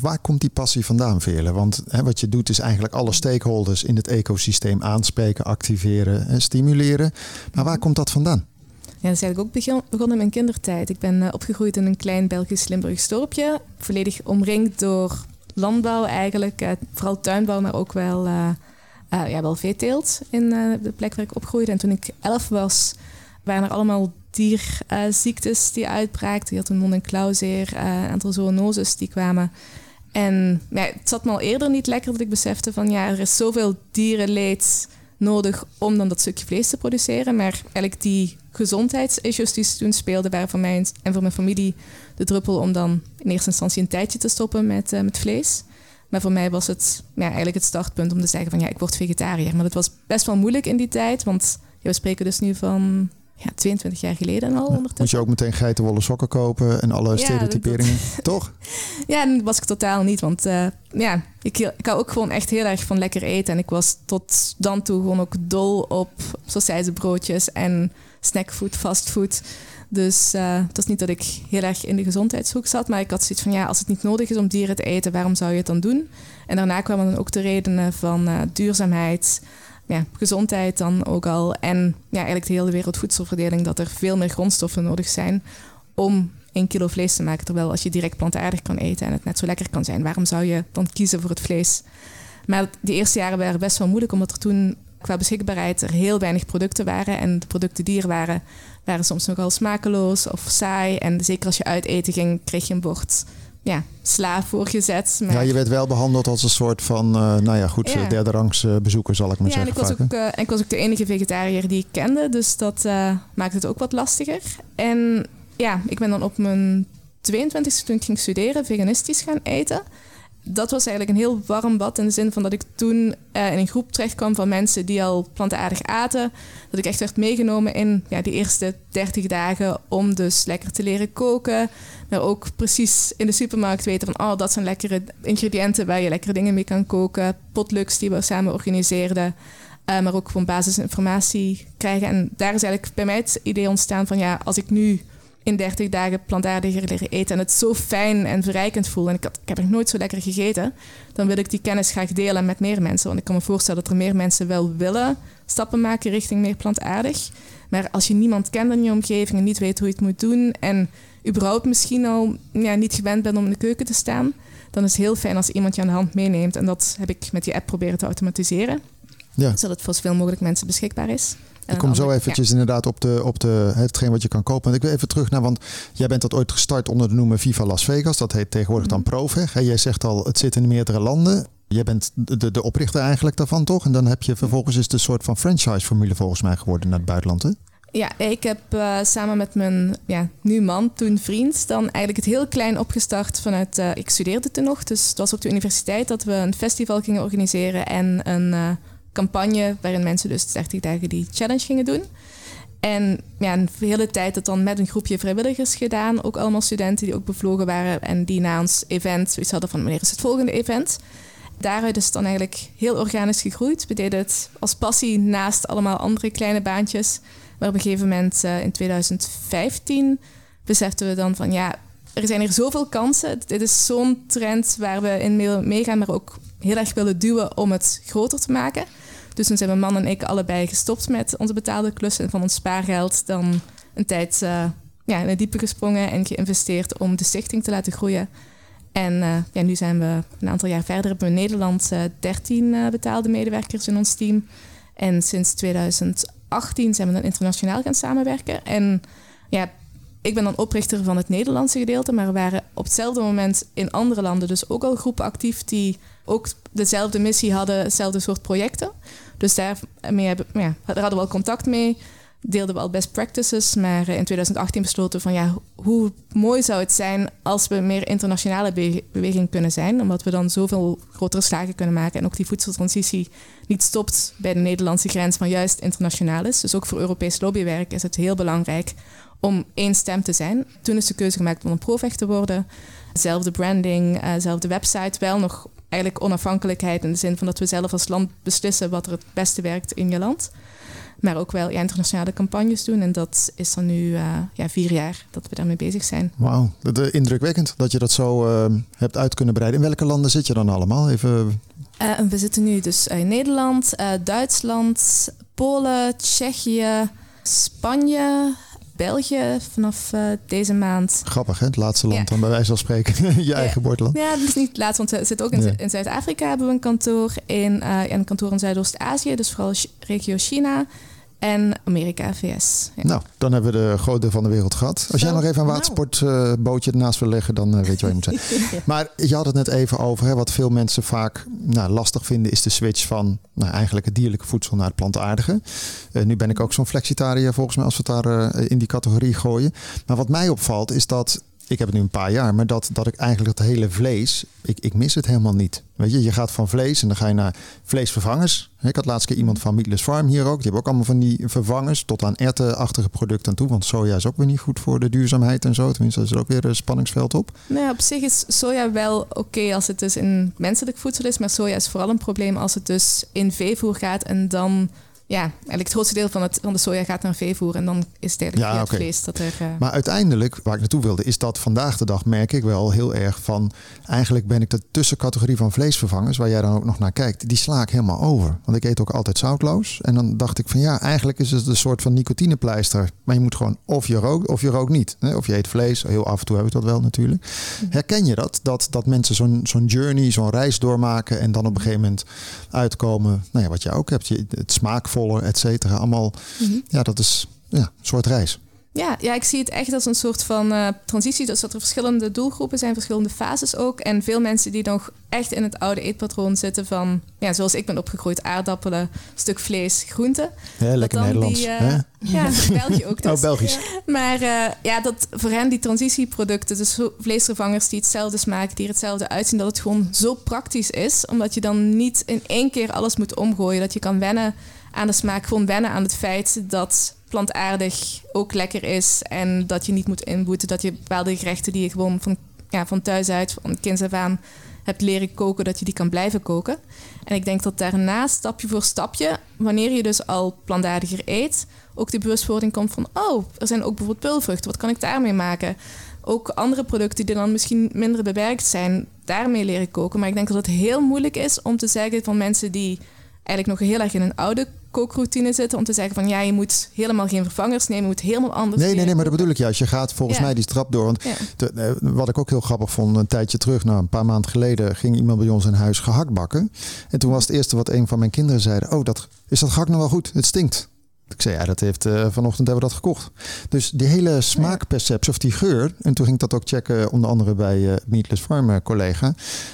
waar komt die passie vandaan, Veerle? Want hè, wat je doet is eigenlijk alle stakeholders in het ecosysteem aanspreken, activeren en stimuleren. Maar waar komt dat vandaan? Ja, dat is eigenlijk ook begonnen in mijn kindertijd. Ik ben uh, opgegroeid in een klein Belgisch Limburgs dorpje. Volledig omringd door landbouw eigenlijk. Uh, vooral tuinbouw, maar ook wel, uh, ja, wel veeteelt in de plek waar ik opgroeide. En toen ik elf was, waren er allemaal dierziektes die uitbraakten. Je had een mond- en klauwzeer, een aantal zoonoses die kwamen. En ja, het zat me al eerder niet lekker dat ik besefte van... ja, er is zoveel dierenleed nodig om dan dat stukje vlees te produceren. Maar eigenlijk die gezondheidsissues die toen speelden, waren voor mij en voor mijn familie de druppel om dan in eerste instantie een tijdje te stoppen met, uh, met vlees. Maar voor mij was het ja, eigenlijk het startpunt om te zeggen van ja, ik word vegetariër. Maar dat was best wel moeilijk in die tijd, want ja, we spreken dus nu van ja, 22 jaar geleden al ondertussen. Moet je ook meteen geitenwolle sokken kopen en alle Ja, stereotyperingen, toch? Ja, en dat was ik totaal niet. Want eh, ja, ik, ik hou ook gewoon echt heel erg van lekker eten. En ik was tot dan toe gewoon ook dol op broodjes en snackfood, fastfood. Dus uh, het was niet dat ik heel erg in de gezondheidshoek zat. Maar ik had zoiets van, ja, als het niet nodig is om dieren te eten, waarom zou je het dan doen? En daarna kwamen dan ook de redenen van uh, duurzaamheid, ja, gezondheid dan ook al. En ja, eigenlijk de hele wereldvoedselverdeling, dat er veel meer grondstoffen nodig zijn om een kilo vlees te maken. Terwijl als je direct plantaardig kan eten en het net zo lekker kan zijn, waarom zou je dan kiezen voor het vlees? Maar die eerste jaren waren best wel moeilijk, omdat er toen qua beschikbaarheid er heel weinig producten waren. En de producten die er waren, waren soms nogal smakeloos of saai. En zeker als je uit eten ging, kreeg je een bord ja, sla voorgezet. Maar... Ja, je werd wel behandeld als een soort van, uh, nou ja, goed, ja. derde rangs uh, bezoeker, zal ik maar ja, zeggen. En ik, was ook, uh, ik was ook de enige vegetariër die ik kende, dus dat maakt het ook wat lastiger. En ja, ik ben dan op mijn 22e toen ik ging studeren, veganistisch gaan eten. Dat was eigenlijk een heel warm bad in de zin van dat ik toen uh, in een groep terecht kwam van mensen die al plantaardig aten. Dat ik echt werd meegenomen in ja, die eerste 30 dagen om dus lekker te leren koken. Maar ook precies in de supermarkt weten van oh, dat zijn lekkere ingrediënten waar je lekkere dingen mee kan koken. Potlucks die we samen organiseerden. Uh, maar ook gewoon basisinformatie krijgen. En daar is eigenlijk bij mij het idee ontstaan van ja, als ik nu in 30 dagen plantaardiger leren eten en het zo fijn en verrijkend voel en ik, had, ik heb nog nooit zo lekker gegeten, dan wil ik die kennis graag delen met meer mensen. Want ik kan me voorstellen dat er meer mensen wel willen stappen maken richting meer plantaardig. Maar als je niemand kent in je omgeving en niet weet hoe je het moet doen en überhaupt misschien al ja, niet gewend bent om in de keuken te staan, dan is het heel fijn als iemand je aan de hand meeneemt. En dat heb ik met die app proberen te automatiseren. Ja. Zodat het voor zoveel mogelijk mensen beschikbaar is. Ik kom zo eventjes ja. inderdaad op, de, op de, hetgeen wat je kan kopen. En ik wil even terug naar, want jij bent dat ooit gestart onder de noemer Viva Las Vegas. Dat heet tegenwoordig dan Proveg. En jij zegt al, het zit in meerdere landen. Jij bent de, de oprichter eigenlijk daarvan, toch? En dan heb je vervolgens is het een soort van franchise-formule volgens mij geworden naar het buitenland, hè? Ja, ik heb uh, samen met mijn ja, nu man, toen vriend, dan eigenlijk het heel klein opgestart vanuit... Uh, ik studeerde toen nog, dus het was op de universiteit dat we een festival gingen organiseren en een... Uh, campagne waarin mensen dus 30 dagen die challenge gingen doen. En ja, een hele tijd het dan met een groepje vrijwilligers gedaan. Ook allemaal studenten die ook bevlogen waren en die na ons event zoiets hadden van wanneer is het volgende event. Daaruit is het dan eigenlijk heel organisch gegroeid. We deden het als passie naast allemaal andere kleine baantjes. Maar op een gegeven moment uh, in 2015 beseften we dan van ja, er zijn hier zoveel kansen. Dit is zo'n trend waar we in meegaan, maar ook heel erg willen duwen om het groter te maken. Dus toen zijn mijn man en ik allebei gestopt met onze betaalde klussen en van ons spaargeld dan een tijd uh, ja, in het diepe gesprongen en geïnvesteerd om de stichting te laten groeien. En uh, ja, nu zijn we een aantal jaar verder. Hebben we in Nederland uh, 13 betaalde medewerkers in ons team. En sinds 2018 zijn we dan internationaal gaan samenwerken. En ja, ik ben dan oprichter van het Nederlandse gedeelte, maar er waren op hetzelfde moment in andere landen dus ook al groepen actief die ook dezelfde missie hadden, hetzelfde soort projecten. Dus daarmee hebben, ja, daar hadden we al contact mee, deelden we al best practices, maar in 2018 besloten van ja, hoe mooi zou het zijn als we meer internationale be beweging kunnen zijn, omdat we dan zoveel grotere slagen kunnen maken en ook die voedseltransitie niet stopt bij de Nederlandse grens, maar juist internationaal is. Dus ook voor Europees lobbywerk is het heel belangrijk om één stem te zijn. Toen is de keuze gemaakt om een provecht te worden. Zelfde branding, uh, zelfde website, wel nog eigenlijk onafhankelijkheid in de zin van dat we zelf als land beslissen wat er het beste werkt in je land. Maar ook wel ja, internationale campagnes doen. En dat is dan nu uh, ja, vier jaar dat we daarmee bezig zijn. Wauw, indrukwekkend dat je dat zo uh, hebt uit kunnen breiden. In welke landen zit je dan allemaal? Even... Uh, we zitten nu dus in Nederland, Duitsland, Polen, Tsjechië, Spanje, België vanaf uh, deze maand. Grappig, hè? Het laatste land ja. dan bij wijze van spreken. je ja. eigen geboorteland. Ja, dat is niet het laatste, want we zitten ook in, ja. in Zuid-Afrika hebben we een kantoor. In, uh, een kantoor in Zuidoost-Azië, dus vooral regio China. En Amerika, VS. Ja. Nou, dan hebben we de groot deel van de wereld gehad. Als Zo, jij nog even een watersportbootje uh, ernaast wil leggen, dan uh, weet je waar je moet zijn. Maar je had het net even over, hè, wat veel mensen vaak nou, lastig vinden, is de switch van nou, eigenlijk het dierlijke voedsel naar het plantaardige. Uh, nu ben ik ook zo'n flexitariër volgens mij, als we het daar in die categorie gooien. Maar wat mij opvalt, is dat ik heb het nu een paar jaar, maar dat, dat ik eigenlijk het hele vlees, ik, ik mis het helemaal niet. Weet je, je gaat van vlees en dan ga je naar vleesvervangers. Ik had laatst keer iemand van Meatless Farm hier ook. Die hebben ook allemaal van die vervangers tot aan ertenachtige producten toe. Want soja is ook weer niet goed voor de duurzaamheid en zo. Tenminste, dat is er ook weer een spanningsveld op. Nee, op zich is soja wel oké als het dus in menselijk voedsel is. Maar soja is vooral een probleem als het dus in veevoer gaat en dan ja, eigenlijk het grootste deel van, het, van de soja gaat naar veevoer. En dan is het eigenlijk Ja, het vlees dat er... eh, Maar uiteindelijk, waar ik naartoe wilde, is dat vandaag de dag merk ik wel heel erg van. Eigenlijk ben ik de tussencategorie van vleesvervangers, waar jij dan ook nog naar kijkt, die sla ik helemaal over. Want ik eet ook altijd zoutloos. En dan dacht ik van ja, eigenlijk is het een soort van nicotinepleister. Maar je moet gewoon of je rookt of je rookt niet. Of je eet vlees. Heel af en toe heb ik dat wel natuurlijk. Herken je dat? Dat, dat mensen zo'n zo'n journey, zo'n reis doormaken en dan op een gegeven moment uitkomen. Nou ja, wat jij ook hebt. Je, het smaakvoller, et cetera. Allemaal. Ja, dat is ja, een soort reis. Ja, ja, ik zie het echt als een soort van eh, transitie. Dus dat er verschillende doelgroepen zijn, verschillende fases ook. En veel mensen die nog echt in het oude eetpatroon zitten van... Ja, zoals ik ben opgegroeid, aardappelen, stuk vlees, groenten. Hè, lekker Dat dan Nederlands. die, eh, hè? Ja, België ook dus. Oh, Belgisch. Maar eh, ja, dat voor hen die transitieproducten, dus vleesvervangers die hetzelfde smaken, die er hetzelfde uitzien, dat het gewoon zo praktisch is. Omdat je dan niet in één keer alles moet omgooien. Dat je kan wennen aan de smaak, gewoon wennen aan het feit dat plantaardig ook lekker is. En dat je niet moet inboeten. Dat je bepaalde gerechten die je gewoon van, ja, van thuis uit, van kinds af aan hebt leren koken, dat je die kan blijven koken. En ik denk dat daarna, stapje voor stapje, wanneer je dus al plantaardiger eet, ook die bewustwording komt van, oh, er zijn ook bijvoorbeeld peulvruchten, wat kan ik daarmee maken? Ook andere producten die dan misschien minder bewerkt zijn, daarmee leren koken. Maar ik denk dat het heel moeilijk is om te zeggen van mensen die eigenlijk nog heel erg in een oude kookroutine zitten, om te zeggen van ja, je moet helemaal geen vervangers nemen, je moet helemaal anders Nee, nee, nee, maar dat bedoel ik juist. Je gaat volgens Ja. mij die trap door. Want Ja. eh, wat ik ook heel grappig vond, een tijdje terug, nou een paar maanden geleden, ging iemand bij ons in huis gehakt bakken. En toen was het eerste wat een van mijn kinderen zeiden: Oh, dat, is dat gehakt nog wel goed? Het stinkt. Ik zei, ja, dat heeft eh, vanochtend hebben we dat gekocht. Dus die hele smaakperceptie of die geur. En toen ging ik dat ook checken, onder andere bij eh Meatless Farm eh, collega.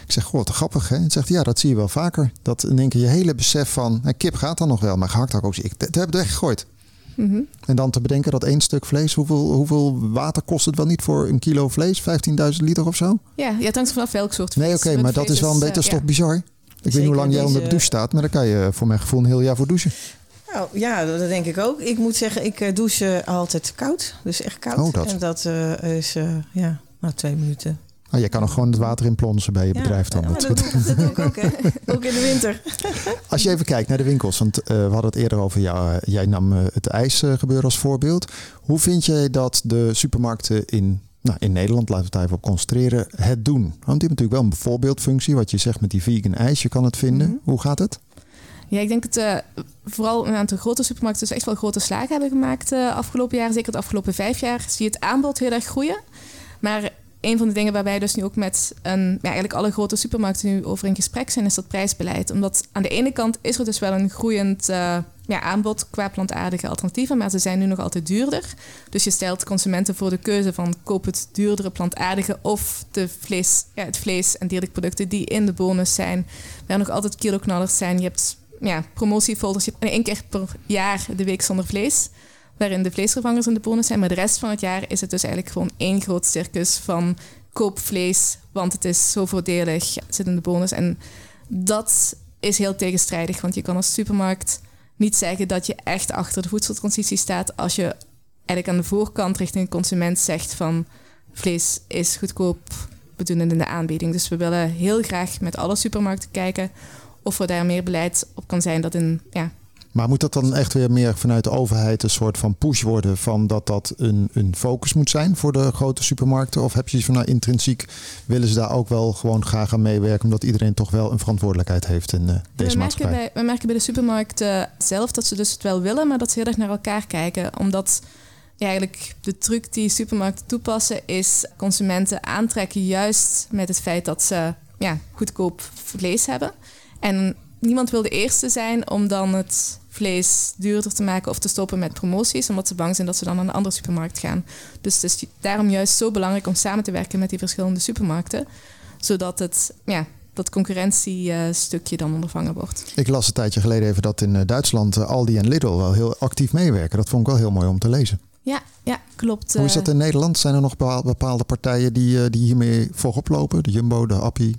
Ik zeg, goh, wat grappig hè. En zegt, ja, dat zie je wel vaker. Dat in één keer je hele besef van, eh, kip gaat dan nog wel, maar gehakt ook. Ik, dat heb ik weggegooid. Mhm. En dan te bedenken dat één stuk vlees, hoeveel, hoeveel water kost het wel niet voor een kilo vlees? 15.000 liter of zo? Ja, ja, het hangt vanaf welk soort vlees. Nee, oké, maar dat is wel een eh, beetje toch bizar. Ik weet niet hoe lang jij onder de douche staat, maar dan kan je voor mijn gevoel een heel jaar voor douchen. Nou ja, dat denk ik ook. Ik moet zeggen, ik eh, douche altijd koud. Dus echt koud. Oh, dat. En dat eh, is, eh, ja, nou twee minuten. Ah, je kan nog gewoon het water in plonsen bij je Ja, bedrijf dan. ja, Dat- dat, doe, dat doe ik ook, hè. Ook in de winter. Als je even kijkt naar de winkels, want eh, we hadden het eerder over jou. eh, jij nam eh, het ijsgebeuren als voorbeeld. Hoe vind jij dat de supermarkten in, nou, in Nederland, laten we het daar even op concentreren, het doen? Want die hebben natuurlijk wel een voorbeeldfunctie, wat je zegt met die vegan ijs, je kan het vinden. Mhm. Hoe gaat het? Ja, ik denk dat eh, vooral een aantal grote supermarkten dus echt wel grote slagen hebben gemaakt de afgelopen jaren. Zeker de afgelopen vijf jaar zie je het aanbod heel erg groeien. Maar een van de dingen waar wij dus nu ook met een, ja, eigenlijk alle grote supermarkten nu over in gesprek zijn, is dat prijsbeleid. Omdat aan de ene kant is er dus wel een groeiend eh, ja, aanbod qua plantaardige alternatieven, maar ze zijn nu nog altijd duurder. Dus je stelt consumenten voor de keuze van koop het duurdere plantaardige of de vlees, ja, het vlees en dierlijke producten die in de bonus zijn, waar nog altijd kiloknallers zijn. Je hebt ja, promotiefolders. Hebt één keer per jaar de week zonder vlees. Waarin de vleesvervangers in de bonus zijn. Maar de rest van het jaar is het dus eigenlijk gewoon één groot circus van koop vlees. Want het is zo voordelig. Het zit in de bonus. En dat is heel tegenstrijdig. Want je kan als supermarkt niet zeggen dat je echt achter de voedseltransitie staat. Als je eigenlijk aan de voorkant richting de consument zegt van vlees is goedkoop. We doen het in de aanbieding. Dus we willen heel graag met alle supermarkten kijken of er daar meer beleid op kan zijn dat in ja, Maar moet dat dan echt weer meer vanuit de overheid een soort van push worden van dat dat een, een focus moet zijn voor de grote supermarkten? Of heb je van nou intrinsiek willen ze daar ook wel gewoon graag aan meewerken omdat iedereen toch wel een verantwoordelijkheid heeft in eh, deze we, merken maatschappij? bij, we merken bij de supermarkten zelf dat ze dus het wel willen, maar dat ze heel erg naar elkaar kijken. Omdat ja, eigenlijk de truc die supermarkten toepassen is consumenten aantrekken juist met het feit dat ze ja, goedkoop vlees hebben. En niemand wil de eerste zijn om dan het vlees duurder te maken of te stoppen met promoties, omdat ze bang zijn dat ze dan naar een andere supermarkt gaan. Dus het is daarom juist zo belangrijk om samen te werken met die verschillende supermarkten, zodat het, ja, dat concurrentiestukje dan ondervangen wordt. Ik las een tijdje geleden even dat in eh, Duitsland eh, Aldi en Lidl wel heel actief meewerken. Dat vond ik wel heel mooi om te lezen. Ja, ja klopt. Hoe is dat Eh, in Nederland? Zijn er nog bepaal- bepaalde partijen die, die hiermee voorop lopen? De Jumbo, de Appie?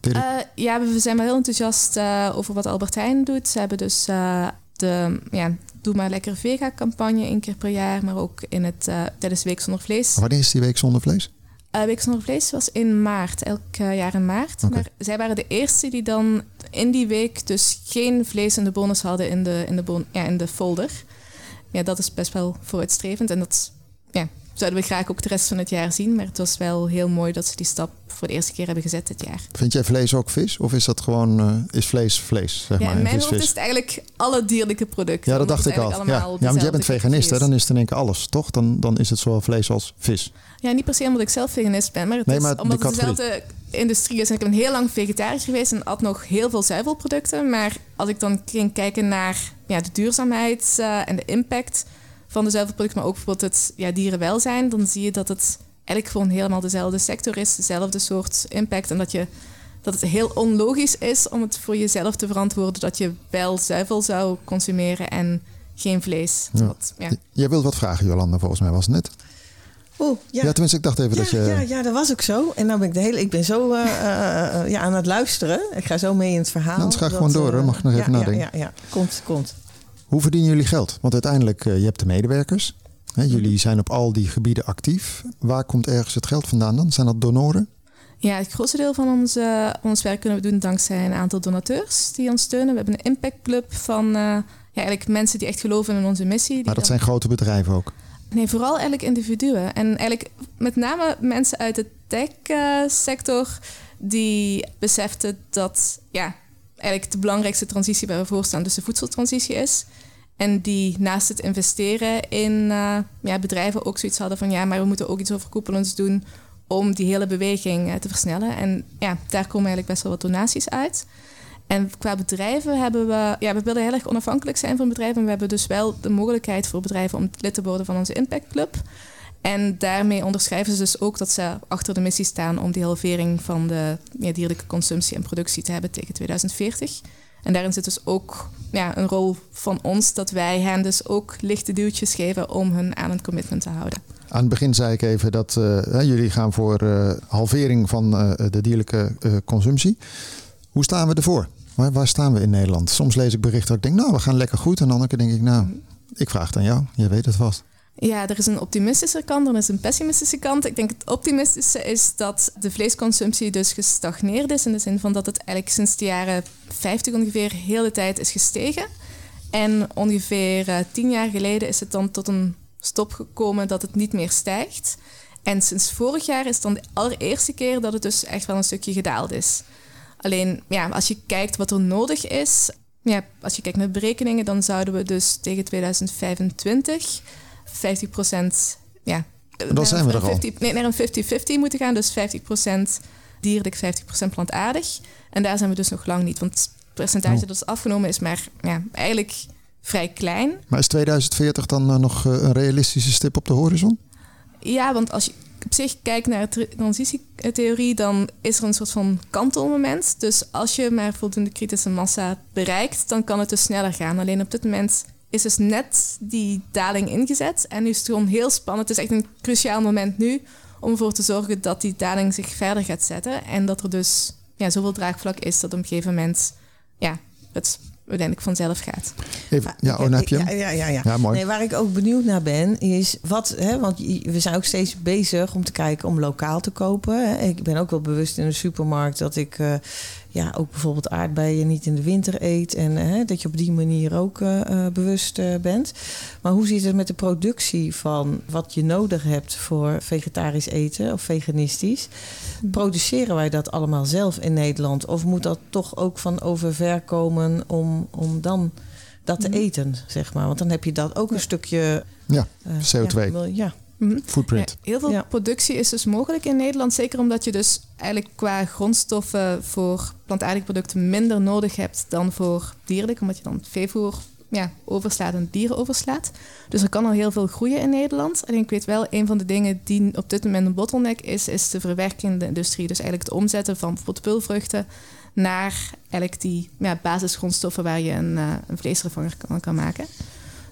Eh, ja, we zijn wel heel enthousiast eh, over wat Albert Heijn doet. Ze hebben dus eh, de ja, Doe maar lekker vega-campagne één keer per jaar, maar ook in het, tijdens de Week Zonder Vlees. Wanneer is die week zonder vlees? Week Zonder Vlees was in maart, elk jaar in maart. Maar zij waren de eerste die dan in die week dus geen vlees in de bonus hadden in de, in de, bon ja, in de folder. Ja, dat is best wel vooruitstrevend en dat ja, zouden we graag ook de rest van het jaar zien. Maar het was wel heel mooi dat ze die stap voor de eerste keer hebben gezet dit jaar. Vind jij vlees ook vis? Of is dat gewoon, eh, is vlees vlees? Zeg Ja, maar, in mijn hoofd is het eigenlijk alle dierlijke producten. Ja, dat omdat dacht ik al. Ja. want jij bent veganist, hè? dan is. het in één keer alles, toch? Dan, dan is het zowel vlees als vis. Ja, niet per se omdat ik zelf veganist ben, maar het Nee, is maar de omdat het dezelfde industrie is. En ik ben heel lang vegetariër geweest en at nog heel veel zuivelproducten. Maar als ik dan ging kijken naar ja, de duurzaamheid eh, en de impact van de zuivelproducten, maar ook bijvoorbeeld het ja, dierenwelzijn, dan zie je dat het eigenlijk gewoon helemaal dezelfde sector is, dezelfde soort impact. En dat, je, dat het heel onlogisch is om het voor jezelf te verantwoorden dat je wel zuivel zou consumeren en geen vlees. Ja. Wat, ja. Jij wilt wat vragen, Jolanda, volgens mij was het net. Oeh, Ja, ja. tenminste, ik dacht even Ja, dat je... ja, ja, dat was ook zo. En nou ben ik de hele, ik ben zo eh, eh, eh, ja, aan het luisteren. Ik ga zo mee in het verhaal. Dan ga ik gewoon door, hoor. Mag ik nog ja, even ja, nadenken? Ja, ja, komt, komt. Hoe verdienen jullie geld? Want uiteindelijk, eh, je hebt de medewerkers. Hè, jullie zijn op al die gebieden actief. Waar komt ergens het geld vandaan dan? Zijn dat donoren? Ja, het grootste deel van ons, eh, ons werk kunnen we doen dankzij een aantal donateurs die ons steunen. We hebben een impactclub van eh, ja, eigenlijk mensen die echt geloven in onze missie. Die Maar dat dan- zijn grote bedrijven ook. Nee, vooral eigenlijk individuen. En eigenlijk met name mensen uit de tech-sector die beseften dat ja, eigenlijk de belangrijkste transitie waar we voor staan dus de voedseltransitie is. En die naast het investeren in eh, ja, bedrijven ook zoiets hadden van ja, maar we moeten ook iets overkoepelends doen om die hele beweging eh, te versnellen. En ja, daar komen eigenlijk best wel wat donaties uit. En qua bedrijven hebben we, ja, we willen heel erg onafhankelijk zijn van bedrijven. Maar we hebben dus wel de mogelijkheid voor bedrijven om lid te worden van onze Impact Club. En daarmee onderschrijven ze dus ook dat ze achter de missie staan om die halvering van de ja, dierlijke consumptie en productie te hebben tegen 2040. En daarin zit dus ook ja, een rol van ons dat wij hen dus ook lichte duwtjes geven om hun aan een commitment te houden. Aan het begin zei ik even dat eh, jullie gaan voor eh, halvering van eh, de dierlijke consumptie. Hoe staan we ervoor? Waar, staan we in Nederland? Soms lees ik berichten dat ik denk, nou, we gaan lekker goed. En keer denk ik, nou, ik vraag het aan jou. Je weet het vast. Ja, er is een optimistische kant en er is een pessimistische kant. Ik denk het optimistische is dat de vleesconsumptie dus gestagneerd is. In de zin van dat het eigenlijk sinds de jaren 50 ongeveer heel de tijd is gestegen. En ongeveer eh, tien jaar geleden is het dan tot een stop gekomen dat het niet meer stijgt. En sinds vorig jaar is het dan de allereerste keer dat het dus echt wel een stukje gedaald is. Alleen, ja, als je kijkt wat er nodig is... Ja, als je kijkt naar berekeningen, dan zouden we dus tegen 2025 50% ja, Dan zijn we naar er al. een 50 nee, naar een 50-50 moeten gaan. Dus 50% dierlijk, 50% plantaardig. En daar zijn we dus nog lang niet. Want het percentage Oh. dat is afgenomen is maar ja, eigenlijk vrij klein. Maar is 2040 dan eh, nog eh, een realistische stip op de horizon? Ja, want als je op zich kijkt naar de transitietheorie, dan is er een soort van kantelmoment. Dus als je maar voldoende kritische massa bereikt, dan kan het dus sneller gaan. Alleen op dit moment is dus net die daling ingezet. En nu is het gewoon heel spannend. Het is echt een cruciaal moment nu om ervoor te zorgen dat die daling zich verder gaat zetten. En dat er dus ja, zoveel draagvlak is dat op een gegeven moment ja, het uiteindelijk vanzelf gaat. Even, ja, oh, dan heb je hem. Ja, ja, ja, ja. Ja, mooi. Nee, waar ik ook benieuwd naar ben, is wat, hè, want we zijn ook steeds bezig om te kijken om lokaal te kopen. Hè. Ik ben ook wel bewust in de supermarkt dat ik eh, ja, ook bijvoorbeeld aardbeien niet in de winter eet. En hè, dat je op die manier ook eh, eh, bewust eh, bent. Maar hoe zit het met de productie van wat je nodig hebt voor vegetarisch eten of veganistisch? Produceren wij dat allemaal zelf in Nederland? Of moet dat toch ook van overver komen om, om dan dat te eten, zeg maar? Want dan heb je dat ook een stukje... Ja, eh, CO2. Ja, wel- Mhm. Footprint. Ja, heel veel Ja. productie is dus mogelijk in Nederland. Zeker omdat je dus eigenlijk qua grondstoffen voor plantaardige producten minder nodig hebt dan voor dierlijk. Omdat je dan veevoer ja, overslaat en dieren overslaat. Dus er kan al heel veel groeien in Nederland. Alleen ik weet wel, een van de dingen die op dit moment een bottleneck is, is de verwerkende industrie. Dus eigenlijk het omzetten van bijvoorbeeld naar eigenlijk die ja, basisgrondstoffen waar je een, eh, een vleesvervanger van kan maken.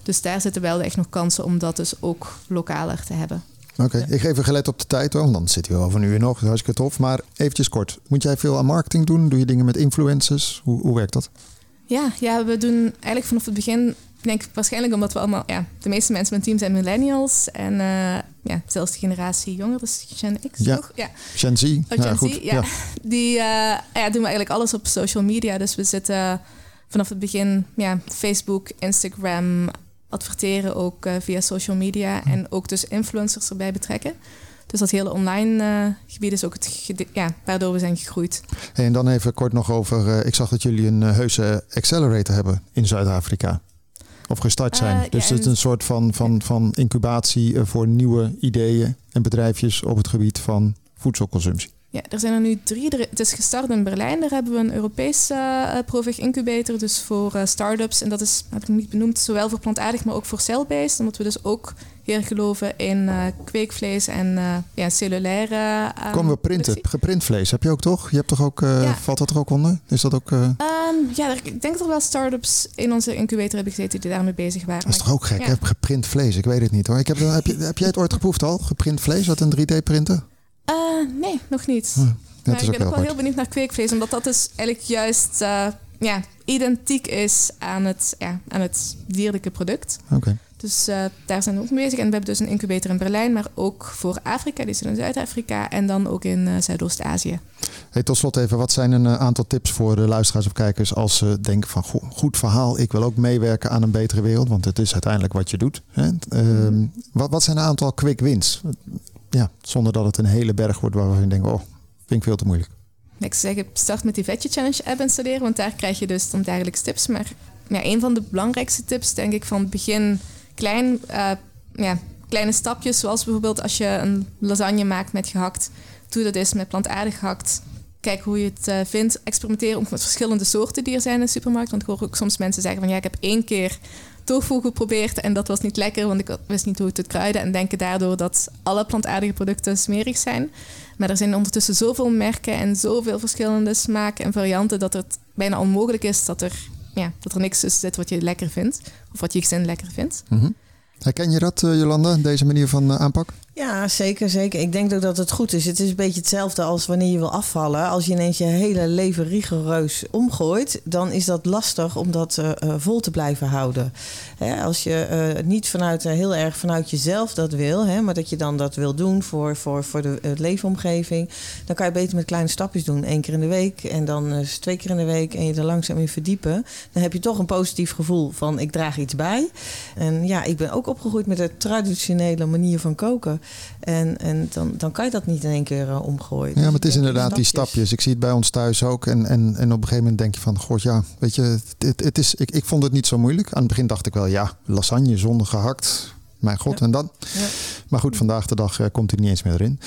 Dus daar zitten wel echt nog kansen om dat dus ook lokaler te hebben. Oké, ik geef even gelet op de tijd hoor, want dan zit hij wel van nu en nog. Dat is hartstikke tof. Maar eventjes kort, moet jij veel aan marketing doen? Doe je dingen met influencers? Hoe, hoe werkt dat? Ja, ja, we doen eigenlijk vanaf het begin, ik denk waarschijnlijk omdat we allemaal, ja, de meeste mensen in mijn team zijn millennials en uh, ja, zelfs de generatie jonger, dus Gen X ja. toch? Ja. Gen Z. Oh, ja, goed. Z, ja. Die uh, ja, doen we eigenlijk alles op social media. Dus we zitten vanaf het begin, ja, Facebook, Instagram, adverteren ook uh, via social media Hm. en ook dus influencers erbij betrekken. Dus dat hele online uh, gebied is ook het ja, waardoor we zijn gegroeid. Hey, en dan even kort nog over, uh, ik zag dat jullie een heuse accelerator hebben in Zuid-Afrika. Of gestart zijn. Dus het is en- een soort van, van, van incubatie voor nieuwe ideeën en bedrijfjes op het gebied van voedselconsumptie. Ja, er zijn er nu drie. Het is gestart in Berlijn. Daar hebben we een Europese uh, incubator, dus voor uh, start-ups. En dat is, heb ik nog niet benoemd, zowel voor plantaardig, maar ook voor cell-based. Omdat we dus ook heel geloven in uh, kweekvlees en ja, cellulaire uh, Komen we printen? Geprint vlees heb je ook toch? Je hebt toch ook, Ja. valt dat er ook onder? Is dat ook, Um, ja, ik denk dat er wel start-ups in onze incubator hebben gezeten die daarmee bezig waren. dat is toch ook gek? Ja. Geprint vlees, ik weet het niet hoor. Ik heb, heb, je, heb jij het ooit geproefd al? Geprint vlees, dat een 3D-printer? Uh, nee, nog niet. Maar ik ook ben ook wel heel benieuwd naar kweekvlees, omdat dat dus eigenlijk juist uh, ja, identiek is aan het, ja, aan het dierlijke product. Oké. Dus uh, daar zijn we ook mee bezig. En we hebben dus een incubator in Berlijn, maar ook voor Afrika, die zit in Zuid-Afrika en dan ook in uh, Zuidoost-Azië. Hey, tot slot even, wat zijn een uh, aantal tips voor de luisteraars of kijkers als ze denken van go goed verhaal, ik wil ook meewerken aan een betere wereld, want het is uiteindelijk wat je doet. Hè? Uh, wat, wat zijn een aantal quick wins? Ja, zonder dat het een hele berg wordt waarvan je denkt, oh, vind ik veel te moeilijk. Ik zou zeggen, start met die Veggie Challenge app installeren, want daar krijg je dus dan dagelijks tips. Maar ja, een van de belangrijkste tips, denk ik, van het begin klein, uh, ja, kleine stapjes. Zoals bijvoorbeeld als je een lasagne maakt met gehakt, doe dat eens met plantaardig gehakt. Kijk hoe je het uh, vindt. Experimenteer ook met verschillende soorten die er zijn in de supermarkt. Want ik hoor ook soms mensen zeggen van ja, ik heb één keer tofu geprobeerd en dat was niet lekker, want ik wist niet hoe het kruiden en denken daardoor dat alle plantaardige producten smerig zijn. Maar er zijn ondertussen zoveel merken en zoveel verschillende smaken en varianten dat het bijna onmogelijk is dat er, ja, dat er niks tussen zit wat je lekker vindt of wat je gezin lekker vindt. -hmm. Herken je dat, uh, Jolanda, deze manier van uh, aanpak? Ja, zeker, zeker. Ik denk ook dat het goed is. Het is een beetje hetzelfde als wanneer je wil afvallen. Als je ineens je hele leven rigoureus omgooit, dan is dat lastig om dat uh, uh, vol te blijven houden. Hè, als je uh, niet vanuit, heel erg vanuit jezelf dat wil, hè, maar dat je dan dat wil doen voor, voor, voor de leefomgeving, dan kan je beter met kleine stapjes doen. Eén keer in de week en dan twee keer in de week en je er langzaam in verdiepen. Dan heb je toch een positief gevoel van ik draag iets bij. En ja, ik ben ook opgegroeid met de traditionele manier van koken. En, en dan, dan kan je dat niet in één keer uh, omgooien. Ja, maar het is inderdaad die stapjes. Ik zie het bij ons thuis ook. En, en, en op een gegeven moment denk je van, god ja, weet je, het, het, het is, ik, ik vond het niet zo moeilijk. Aan het begin dacht ik wel, ja, lasagne zonder gehakt. Mijn god, Ja. en dan? Ja. Maar goed, vandaag de dag uh, komt hij niet eens meer erin.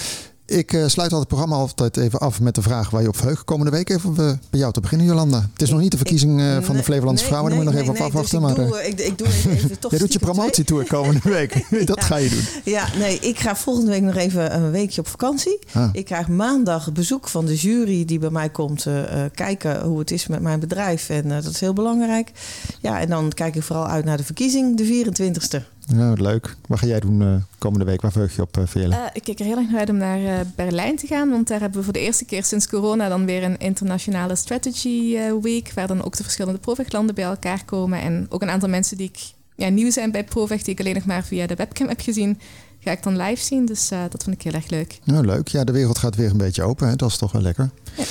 Ik uh, sluit al het programma altijd even af met de vraag waar je op verheugt. Komende week even uh, bij jou te beginnen, Jolanda. Het is nog niet de verkiezing uh, van de Flevolandse nee, vrouwen. Daar nee, moet je nog even op afwachten. nee, maar dus ik, doe, ik, ik doe even, even toch jij doet je promotietour komende week. dat ga je doen. Ja, nee, ik ga volgende week nog even een weekje op vakantie. Ah. Ik krijg maandag bezoek van de jury die bij mij komt uh, kijken hoe het is met mijn bedrijf. En uh, dat is heel belangrijk. Ja, en dan kijk ik vooral uit naar de verkiezing, de 24ste. Ja, leuk. Wat ga jij doen uh, komende week? Waar verheug je op, uh? Uh, ik kijk er heel erg naar uit om naar Berlijn te gaan. Want daar hebben we voor de eerste keer sinds corona dan weer een internationale strategy week. Waar dan ook de verschillende Provech-landen bij elkaar komen. En ook een aantal mensen die ik, ja, nieuw zijn bij Provech, die ik alleen nog maar via de webcam heb gezien. Ga ik dan live zien. Dus dat vond ik heel erg leuk. Nou, leuk. Ja, de wereld gaat weer een beetje open. Hè? Dat is toch wel lekker. Ja.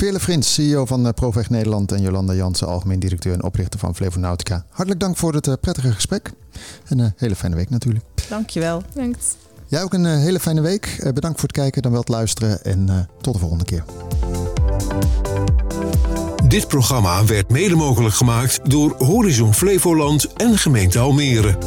Veerle Frins, CEO van uh, Provech Nederland en Jolanda Jansen, algemeen directeur en oprichter van Flevonautica. Hartelijk dank voor het uh, prettige gesprek en een hele fijne week natuurlijk. Dankjewel. Bedankt. Jij ook een hele fijne week. bedankt voor het kijken, dan wel het luisteren en tot de volgende keer. Dit programma werd mede mogelijk gemaakt door Horizon Flevoland en gemeente Almere.